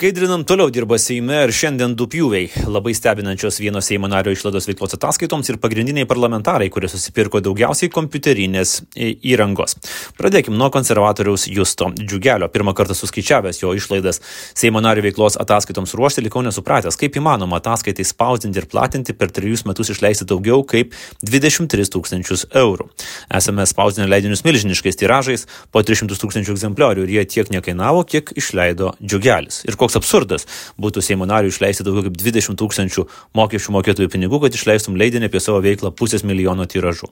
Skaidrinam toliau dirba Seime ir šiandien du pjūviai. Labai stebinančios vieno Seimo nario išlaidos veiklos ataskaitoms ir pagrindiniai parlamentarai, kurie susipirko daugiausiai kompiuterinės įrangos. Pradėkime nuo konservatoriaus Justo Džiugelio. Pirmą kartą suskaičiavęs jo išlaidas Seimo nario veiklos ataskaitoms ruošti, likau nesupratęs, kaip įmanoma ataskaitai spausdinti ir platinti per trejus metus išleisti daugiau kaip 23 tūkstančius eurų. Esame spausdinę leidinius milžiniškais tiražais po 300 tūkstančių egzempliorių ir jie tiek nekainavo, kiek išleido Džiugelis. Ir koks koks absurdas būtų Seimo nariui išleisti daugiau kaip 20 tūkstančių mokesčių mokėtojų pinigų, kad išleistum leidinį apie savo veiklą pusės milijono tiražų.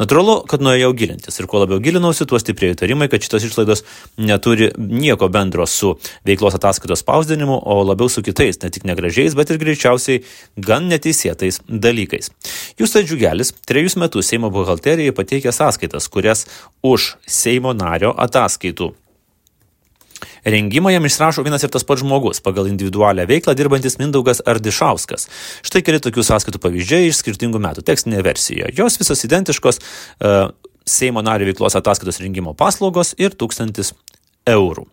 Natūralu, kad nuėjau gilintis ir kuo labiau gilinausi, tuo stiprėjo įtarimai, kad šitos išlaidos neturi nieko bendro su veiklos ataskaitos spausdinimu, o labiau su kitais, ne tik negražiais, bet ir greičiausiai gan neteisėtais dalykais. Justas Džiugelis trejus metus Seimo buhalterijai pateikė sąskaitas, kurias už Seimo nario ataskaitų Rengimą jam išrašo vienas ir tas pats žmogus, pagal individualią veiklą dirbantis Mindaugas Ardišauskas. Štai keli tokių sąskaitų pavyzdžiai iš skirtingų metų tekstinėje versijoje. Jos visos identiškos uh, Seimo nario veiklos ataskaitos rengimo paslaugos ir 1000 eurų.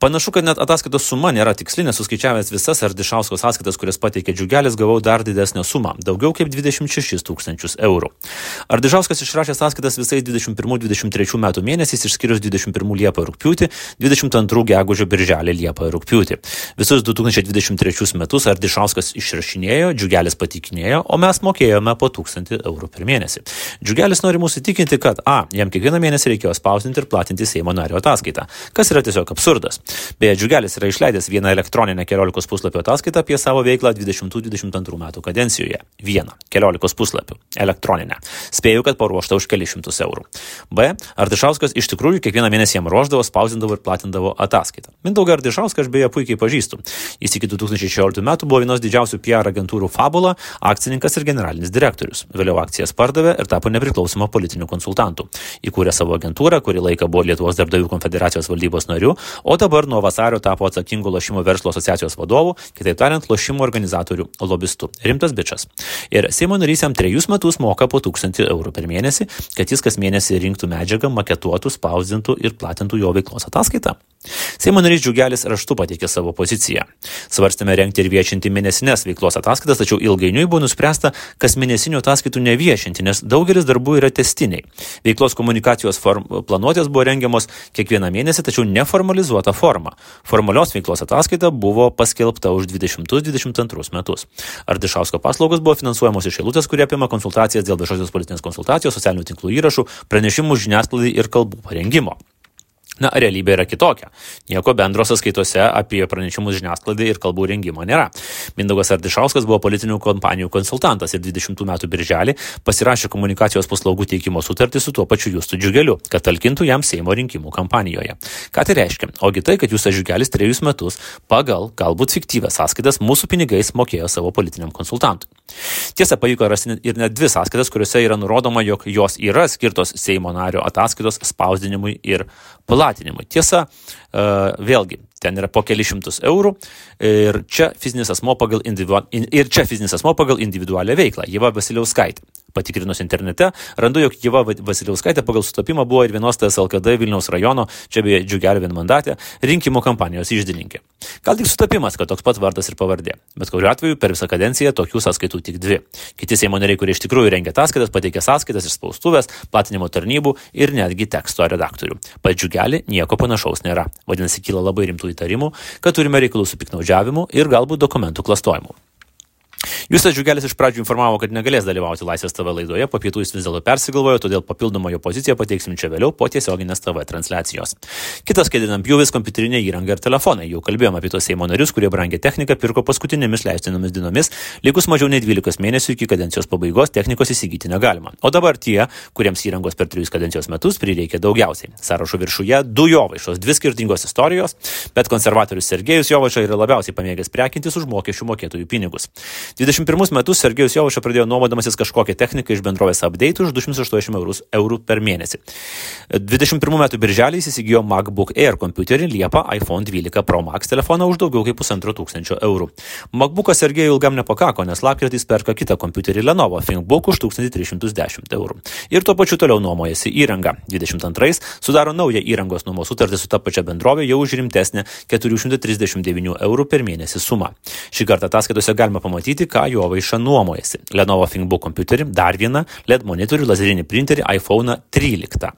Panašu, kad net ataskaitos suma nėra tikslinė, suskaičiavęs visas Ardišausko sąskaitas, kurias pateikė Džiugelis, gavau dar didesnę sumą - daugiau kaip 26 tūkstančius eurų. Ardišauskas išrašė sąskaitas visais 21-23 metų mėnesiais, išskyrus 21 Liepą ir Rūpiutį, 22 Gegužio Birželį Liepą ir Rūpiutį. Visus 2023 metus Ardišauskas išrašinėjo, Džiugelis patikinėjo, o mes mokėjome po 1000 eurų per mėnesį. Džiugelis nori mūsų įtikinti, kad A, jam kiekvieną mėnesį reikėjo spausinti ir platinti Seimo nario ataskaitą, kas yra tiesiog absurdas. Beje, Džiugelis yra išleidęs vieną elektroninę 14 puslapio ataskaitą apie savo veiklą 2022 metų kadencijoje. Vieną 14 puslapių elektroninę. Spėju, kad paruošta už kelius šimtus eurų. B. Ardišauskas iš tikrųjų kiekvieną mėnesį jam ruoždavo, spausdindavo ir platindavo ataskaitą. Mindaugą Ardišauską aš beje puikiai pažįstu. Jis iki 2016 metų buvo vienos didžiausių PR agentūrų Fabula, akcininkas ir generalinis direktorius. Vėliau akcijas pardavė ir tapo nepriklausomą politinių konsultantų. Įkūrė savo agentūrą, kuri laiką buvo Lietuvos darbdavių konfederacijos valdybos nariu, o dabar dabar nuo vasario tapo atsakingu lošimo verslo asociacijos vadovu, kitaip tariant, lošimo organizatorių lobistu. Rimtas bičias. Ir Seimo narys jam trejus metus moka po 1000 eurų per mėnesį, kad jis kas mėnesį rinktų medžiagą, maketuotų, spausdintų ir platintų jo veiklos ataskaitą. Seimo narys Džiugelis raštu pateikė savo poziciją. Svarstėme renkti ir viešinti mėnesinės veiklos ataskaitas, tačiau ilgainiui buvo nuspręsta, kas mėnesinių ataskaitų neviešinti, nes daugelis darbų yra testiniai. Veiklos komunikacijos form, planuotės buvo rengiamos kiekvieną mėnesį, tačiau neformalizuota forma. Formalios veiklos ataskaita buvo paskelbta už 2022 metus. Ardišausko paslaugos buvo finansuojamos iš eilutės, kurie apima konsultacijas dėl viešosios politinės konsultacijos, socialinių tinklų įrašų, pranešimų žiniasklaidai ir kalbų parengimo. Na, realybė yra kitokia. Nieko bendro sąskaitose apie pranešimus žiniasklaidai ir kalbų rengimo nėra. Mindaugas Ardišauskas buvo politinių kompanijų konsultantas ir 20 metų birželį pasirašė komunikacijos paslaugų teikimo sutartį su tuo pačiu Justu Džiugeliu, kad talkintų jam Seimo rinkimų kampanijoje. Ką tai reiškia? Ogi tai, kad Justas Džiugelis trejus metus pagal galbūt fiktyvę sąskaitas mūsų pinigais mokėjo savo politiniam konsultantui. Tiesa, pavyko rasti ir net dvi sąskaitas, kuriuose yra nurodoma, jog jos yra skirtos Seimo nario ataskaitos spausdinimui ir platinimui. Tiesa, e, vėlgi, ten yra po keli šimtus eurų ir čia fizinis asmo pagal, individual, ir čia fizinis asmo pagal individualią veiklą. Jėva Vasiliauskaitė. Patikrinus internete, randu, jog Jėva Vasiliauskaitė pagal sutapimą buvo ir vienos TSLKD Vilniaus rajono, čia beje džiugelio vienmandatė, rinkimų kampanijos išdininkė. Gal tik sutapimas, kad toks pat vardas ir pavardė. Bet kuriuo atveju per visą kadenciją tokių sąskaitų tik dvi. Kiti Seimo nariai, kurie iš tikrųjų rengia ataskaitas, pateikė sąskaitas iš spaustuvės, platinimo tarnybų ir netgi teksto redaktorių. Pat džiugelį nieko panašaus nėra. Vadinasi, kyla labai rimtų įtarimų, kad turime reikalų su piknaudžiavimu ir galbūt dokumentų klastojimu. Justas Džiugelis iš pradžių informavo, kad negalės dalyvauti Laisvės TV laidoje, po pietų jis vis dėlto persigalvojo, todėl papildomą jo poziciją pateiksim čia vėliau po tiesioginės TV transliacijos. Kitas kėdinam pjūvis kompiuterinė įranga ir telefonai. Jau kalbėjome apie tos Seimo narius, kurie brangę techniką pirko paskutinėmis leistinomis dienomis, likus mažiau nei 12 mėnesių iki kadencijos pabaigos technikos įsigyti negalima. O dabar tie, kuriems įrangos per 3 kadencijos metus prireikė daugiausiai. Sąrašo viršuje du jovaišos, dvi skirtingos istorijos, bet konservatorius Sergejus Jovaiša yra labiausiai pamėgęs prekintis už mokesčių mokėtojų pinigus. 21 metus Sergejus Jovaša pradėjo nuomodamasis kažkokią techniką iš bendrovės Update už 280 eurus, eurų per mėnesį. 21 metų birželį jis įsigijo MacBook Air kompiuterį, Liepą iPhone 12 Pro Max telefoną už daugiau kaip pusantro tūkstančio eurų. MacBookas Sergejui ilgam nepakako, nes lapkritį jis perka kitą kompiuterį Lenovo ThinkBook už 1310 eurų. Ir tuo pačiu toliau nuomojasi įrangą. 22 sudaro naują įrangos nuomos sutartį su ta pačia bendrovė jau už rimtesnę 439 eurų per mėnesį sumą. Šį kartą ataskaitose galima pamatyti, ką jo vaiša nuomojasi. Lenovo ThinkBook kompiuterį, dar vieną LED monitorių, lazerinį printerį iPhone 13.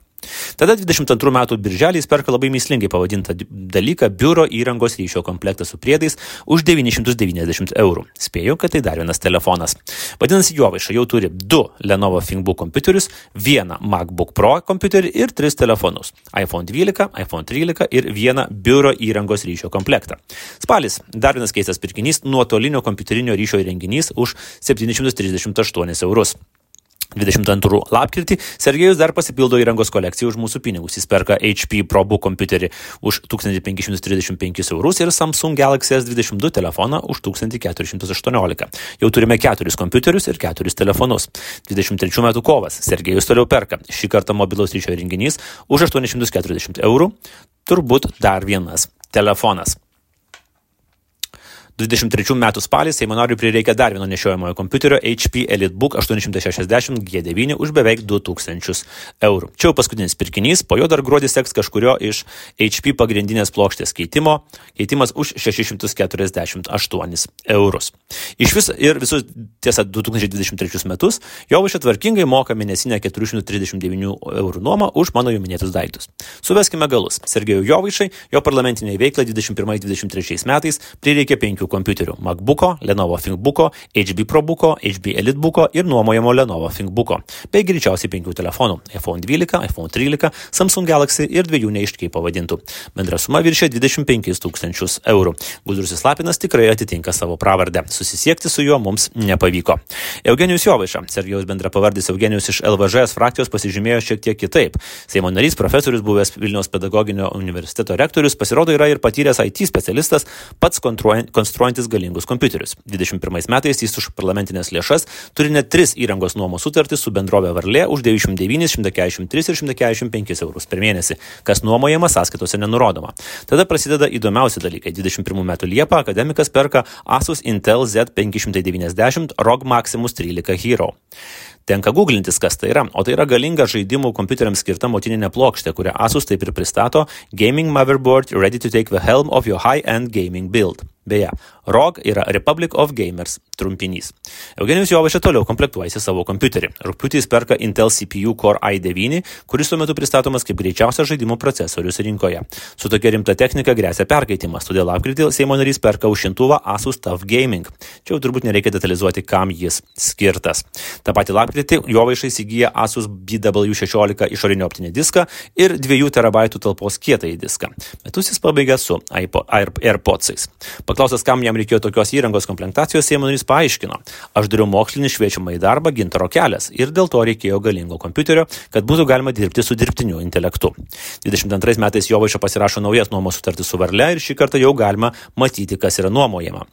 Tada 22 metų birželį jis perka labai mislingai pavadintą dalyką biuro įrangos ryšio komplektą su priedais už 990 eurų. Spėju, kad tai dar vienas telefonas. Vadinasi, Jovaiša jau turi du Lenovo ThinkBook kompiuterius, vieną MacBook Pro kompiuterį ir tris telefonus - iPhone 12, iPhone 13 ir vieną biuro įrangos ryšio komplektą. Spalis - dar vienas keistas pirkinys - nuotolinio kompiuterinio ryšio įrenginys už 738 eurus. 22 lapkritį Sergejus dar pasipildo įrangos kolekciją už mūsų pinigus. Jis perka HP ProBook kompiuterį už 1535 eurus ir Samsung Galaxy S22 telefoną už 1418. Jau turime keturis kompiuterius ir keturis telefonus. 23 metų kovas Sergejus toliau perka. Šį kartą mobilaus ryšio renginys už 840 eurų. Turbūt dar vienas telefonas. 23 metų spalį Seimo nariui prireikė dar vieno nešiojamojo kompiuterio HP EliteBook 860 G9 už beveik 2000 eurų. Čia jau paskutinis pirkinys, po jo dar gruodį seks kažkurio iš HP pagrindinės plokštės keitimo, keitimas už 648 eurus. Iš vis ir visus tiesa 2023 metus Jovaiša tvarkingai moka mėnesinę 439 eurų nuomą už mano jau minėtus daiktus. Suveskime galus. Sergejų Jovaišai jo parlamentiniai veiklai 21-23 metais prireikė 5 kompiuterių - MacBook'o, Lenovo ThinkBook'o, HB ProBook'o, HB EliteBook'o ir nuomojamo Lenovo ThinkBook'o, bei greičiausiai penkių telefonų - iPhone 12, iPhone 13, Samsung Galaxy ir dviejų neiškiai pavadintų. Bendra suma viršė 25 tūkstančius eurų. Gudrusis Lapinas tikrai atitinka savo pravardę. Susisiekti su juo mums nepavyko. Eugenijus Jovaiša, Sergejaus bendra pavardis Eugenijus iš LVŽS frakcijos pasižymėjo šiek tiek kitaip. Seimo narys, profesorius, buvęs Vilniaus pedagoginio universiteto rektorius, pasirodo yra ir patyręs IT specialistas, pats konstruojantis galingus kompiuterius. 21 metais jis už parlamentinės lėšas turi net tris įrangos nuomos sutartys su bendrovė Varlė už 99, 143 ir 145 eurus per mėnesį, kas nuomojama sąskaitose nenurodoma. Tada prasideda įdomiausi dalykai. 21 metų Liepą akademikas perka Asus Intel Z590 ROG Maximus 13 Hero. Tenka googlintis, kas tai yra, o tai yra galinga žaidimų kompiuteriams skirta motininė plokštė, kurią Asus taip ir pristato Gaming Motherboard Ready to take the helm of your high-end gaming build. Beje, ROG yra Republic of Gamers trumpinys. Eugenijus Jovaiša toliau komplektuojasi savo kompiuterį. Rūpiutį jis perka Intel CPU Core i9, kuris tuo metu pristatomas kaip greičiausias žaidimų procesorius rinkoje. Su tokia rimta technika grėsia perkaitimas, todėl lapkritį Seimo narys perka užšintuvą Asus TUF Gaming. Čia jau turbūt nereikia detalizuoti, kam jis skirtas. Ta pati lapkritį Jovaiša įsigyja Asus BW16 išorinį optinį diską ir 2 TB talpos kietąjį diską. Metus jis pabaigia su AirPodsais. Paklausęs, kam jam reikėjo tokios įrangos komplektacijos, Seimo narys paaiškino, aš dariau mokslinį šviečiamą į darbą gintaro kelias ir dėl to reikėjo galingo kompiuterio, kad būtų galima dirbti su dirbtiniu intelektu. 22 metais Jovaiša pasirašo naujas nuomos sutartį su Varle ir šį kartą jau galima matyti, kas yra nuomojama.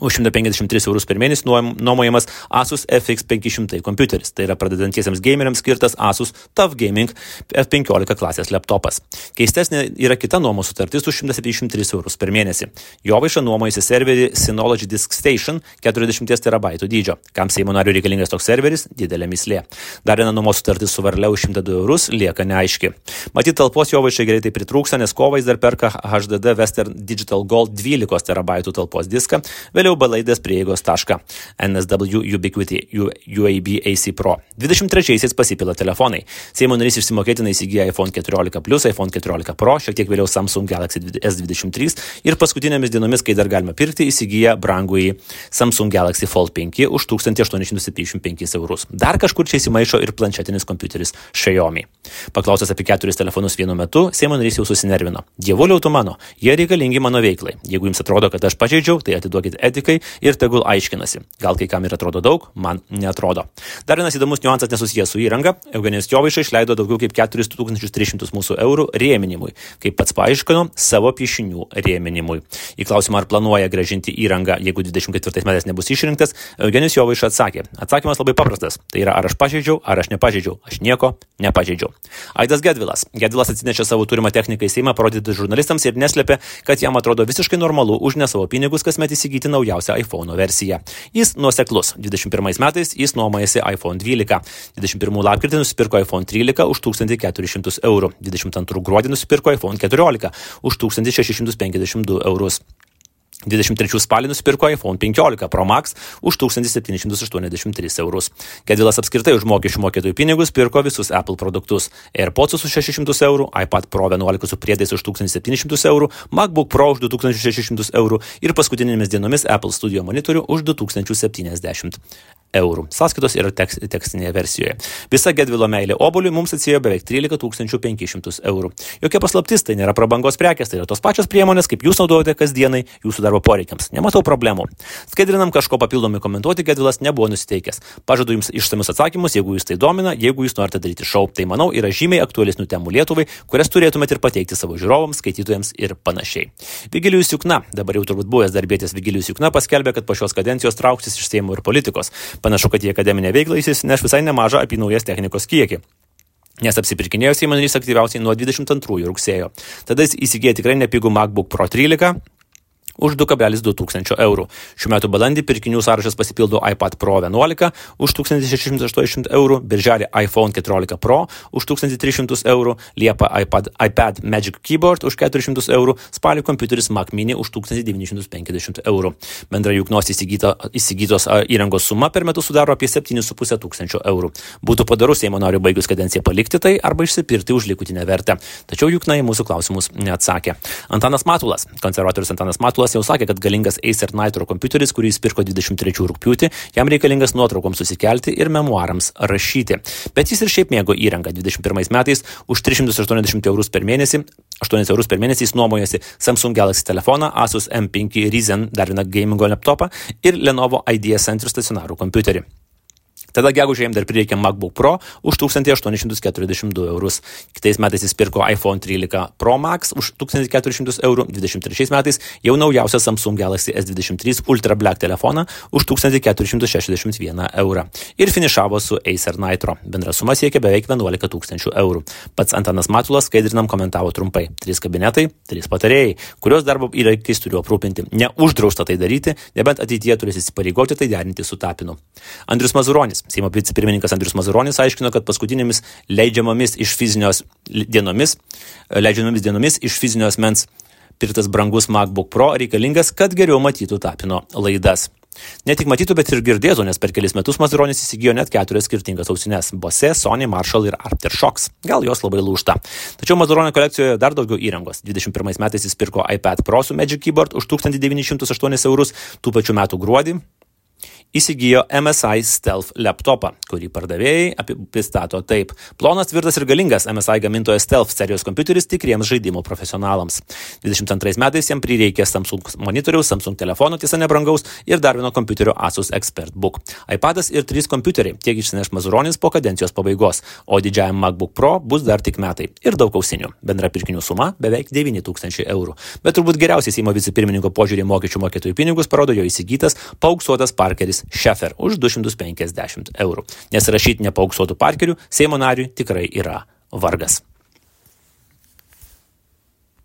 Už 153 eurus per mėnesį nuomojamas Asus FX 500 kompiuteris. Tai yra pradedantiesiems gameriams skirtas Asus TUF Gaming F15 klasės laptopas. Keistesnė yra kita nuomos sutartis už 173 eurus per mėnesį. Jovaiša nuomojasi serverį Synology Disk Station 40 terabaitų dydžio. Kam Seimo nariu reikalingas toks serveris - didelė mislė. Dar viena nuomos sutartis su Varle už 102 eurus lieka neaiški. Matyt, talpos Jovaišai greitai pritrūksta, nes kovais dar perka HDD Western Digital Gold 12 terabaitų talpos diską vėliau balaidės prieigos tašką NSW Ubiquity UAB AC Pro. 23-aisiais pasipila telefonai. Seimo narys išsimokėtinai įsigijo iPhone 14 Plus, iPhone 14 Pro, šiek tiek vėliau Samsung Galaxy S23 ir paskutinėmis dienomis, kai dar galima pirkti, įsigijo brangųjį Samsung Galaxy Fold 5 už 1875 eurus. Dar kažkur čia įsimaišo ir planšetinis kompiuteris Xiaomi. Paklausęs apie keturis telefonus vienu metu, Seimo narys jau susinervino. Dievuliau tu mano, jie reikalingi mano veiklai. Jeigu jums atrodo, kad aš pažeidžiau, tai atiduokit energetikai ir tegul aiškinasi. Gal kai kam ir atrodo daug, man netrodo. Dar vienas įdomus niuansas nesusijęs su įranga. Eugenijus Jovaiša išleido daugiau kaip 4300 mūsų eurų rėminimui, kaip pats paaiškino, savo piešinių rėminimui. Į klausimą, ar planuoja gražinti įrangą, jeigu 24 metais nebus išrinktas, Eugenijus Jovaiša atsakė. Atsakymas labai paprastas. Tai yra, ar aš pažeidžiau, ar aš nepažeidžiau. Aš nieko nepažeidžiau. Aidas Gedvilas. Gedvilas atsinešė savo turimą techniką į Seimą parodyti žurnalistams ir neslėpė, kad jam atrodo visiškai normalu už ne savo pinigus kasmet įsigyti naujausią iPhone versiją. Jis nuoseklus. 21 metais jis nuomojasi iPhone 12. 21 lapkritį nusipirko iPhone 13 už 1400 eurų. 22 gruodį nusipirko iPhone 14 už 1652 eurus. 23 spalį nusipirko iPhone 15 Pro Max už 1783 eurus. Gedvilas apskritai už mokesčių mokėtojų pinigus pirko visus Apple produktus. AirPods už 600 eurų, iPad Pro 11 su priedais už 1700 eurų, MacBook Pro už 2600 eurų ir paskutinėmis dienomis Apple Studio monitorių už 2070 eurų. Sąskaitos yra tekst, tekstinėje versijoje. Visa Gedvilo meilė oboliui mums atsėjo beveik 13 500 eurų. Jokia paslaptis, tai nėra prabangos prekės, tai yra tos pačios priemonės, kaip jūs naudojate kasdienai jūsų darbo poreikiams. Nematau problemų. Skaidrinam kažko papildomai komentuoti, Gedvilas nebuvo nusiteikęs. Pažadu jums išsamius atsakymus, jeigu jūs tai domina, jeigu jūs norite daryti šau. Tai manau yra žymiai aktualesnių temų Lietuvai, kurias turėtumėte ir pateikti savo žiūrovams, skaitytojams ir panašiai. Vigilijus Jukna, dabar jau turbūt buvęs darbėtis Vigilijus Jukna paskelbė, kad po šios kadencijos trauksis iš Seimo ir politikos. Panašu, kad į akademinę veiklą jis įsineš visai nemažą apynaujas technikos kiekį. Nes apsipirkinėjo Seimo narys aktyviausiai nuo 22 rugsėjo. Tada jis įsigėjo tikrai nepigų MacBook Pro 13, už 2,2 tūkstančio eurų. Šiuo metu balandį pirkinių sąrašas pasipildo iPad Pro 11 už 1680 eurų, birželį iPhone 14 Pro už 1300 eurų, liepą iPad, iPad Magic Keyboard už 400 eurų, spalį kompiuteris Mac Mini už 1950 eurų. Bendra juknos įsigyta, įsigytos įrangos suma per metus sudaro apie 7,5 tūkstančio eurų. Būtų padarus Seimo noriu baigus kadenciją palikti tai arba išsipirkti už likutinę vertę. Tačiau juknai mūsų klausimus neatsakė. Antanas Matulas, konservatorius Antanas Matulas, Aplas jau sakė, kad galingas Acer Nitro kompiuteris, kurį jis pirko 23 rūpiutį, jam reikalingas nuotraukoms susikelti ir memoarams rašyti. Bet jis ir šiaip mėgo įrangą. 21 metais už 380 eurus per mėnesį 8 eurus per mėnesį jis nuomojasi Samsung Galaxy telefoną, Asus M5 Ryzen, dar vieną gamingo laptopą ir Lenovo IDEA Center stacionarų kompiuterį. Tada gegužė jam dar prireikė MacBook Pro už 1842 eurus. Kitais metais jis pirko iPhone 13 Pro Max už 1400 eurų. 23 metais jau naujausią Samsung Galaxy S23 Ultra Black telefoną už 1461 eurą. Ir finišavo su Acer Nitro. Bendra suma siekia beveik 11 tūkstančių eurų. Pats Antanas Matulas skaidrinam komentavo trumpai. Trys kabinetai, trys patarėjai, kurios darbo įrankiais turiu aprūpinti. Neuždrausta tai daryti, nebent ateityje turės įsipareigoti tai derinti su Tapinu. Andrius Mazuronis. Seimo vicepirmininkas Andrius Mazuronis aiškino, kad paskutinėmis leidžiamomis iš fizinios dienomis, leidžiamomis dienomis iš fizinio asmens pirktas brangus MacBook Pro reikalingas, kad geriau matytų tapino laidas. Ne tik matytų, bet ir girdėtų, nes per kelis metus Mazuronis įsigijo net keturias skirtingas ausines - Bose, Sony, Marshall ir Aftershocks. Gal jos labai lūšta. Tačiau Mazuronio kolekcijoje dar daugiau įrangos. 21 metais jis pirko iPad Pro su Magic Keyboard už 1908 eurus, tų pačių metų gruodį įsigijo MSI Stealth laptopą, kurį pardavėjai pristato taip. Plonas, tvirtas ir galingas MSI gamintojo Stealth serijos kompiuteris tikriems žaidimų profesionalams. 22 metais jam prireikė Samsung monitoriaus, Samsung telefono, tiesa nebrangaus, ir dar vieno kompiuterio Asus ExpertBook. iPadas ir 3 kompiuteriai tiek išsineš Mazuronis po kadencijos pabaigos, o didžiajam MacBook Pro bus dar tik metai ir daug ausinių. Bendra pirkinių suma beveik 9000 eurų. Bet turbūt geriausiai Seimo vicepirmininko požiūrį mokesčių mokėtojų pinigus parodo jo įsigytas paauksuotas Parkeris Šefer už 250 eurų. Nes rašyti nepauksuotų parkerių Seimo nariui tikrai yra vargas.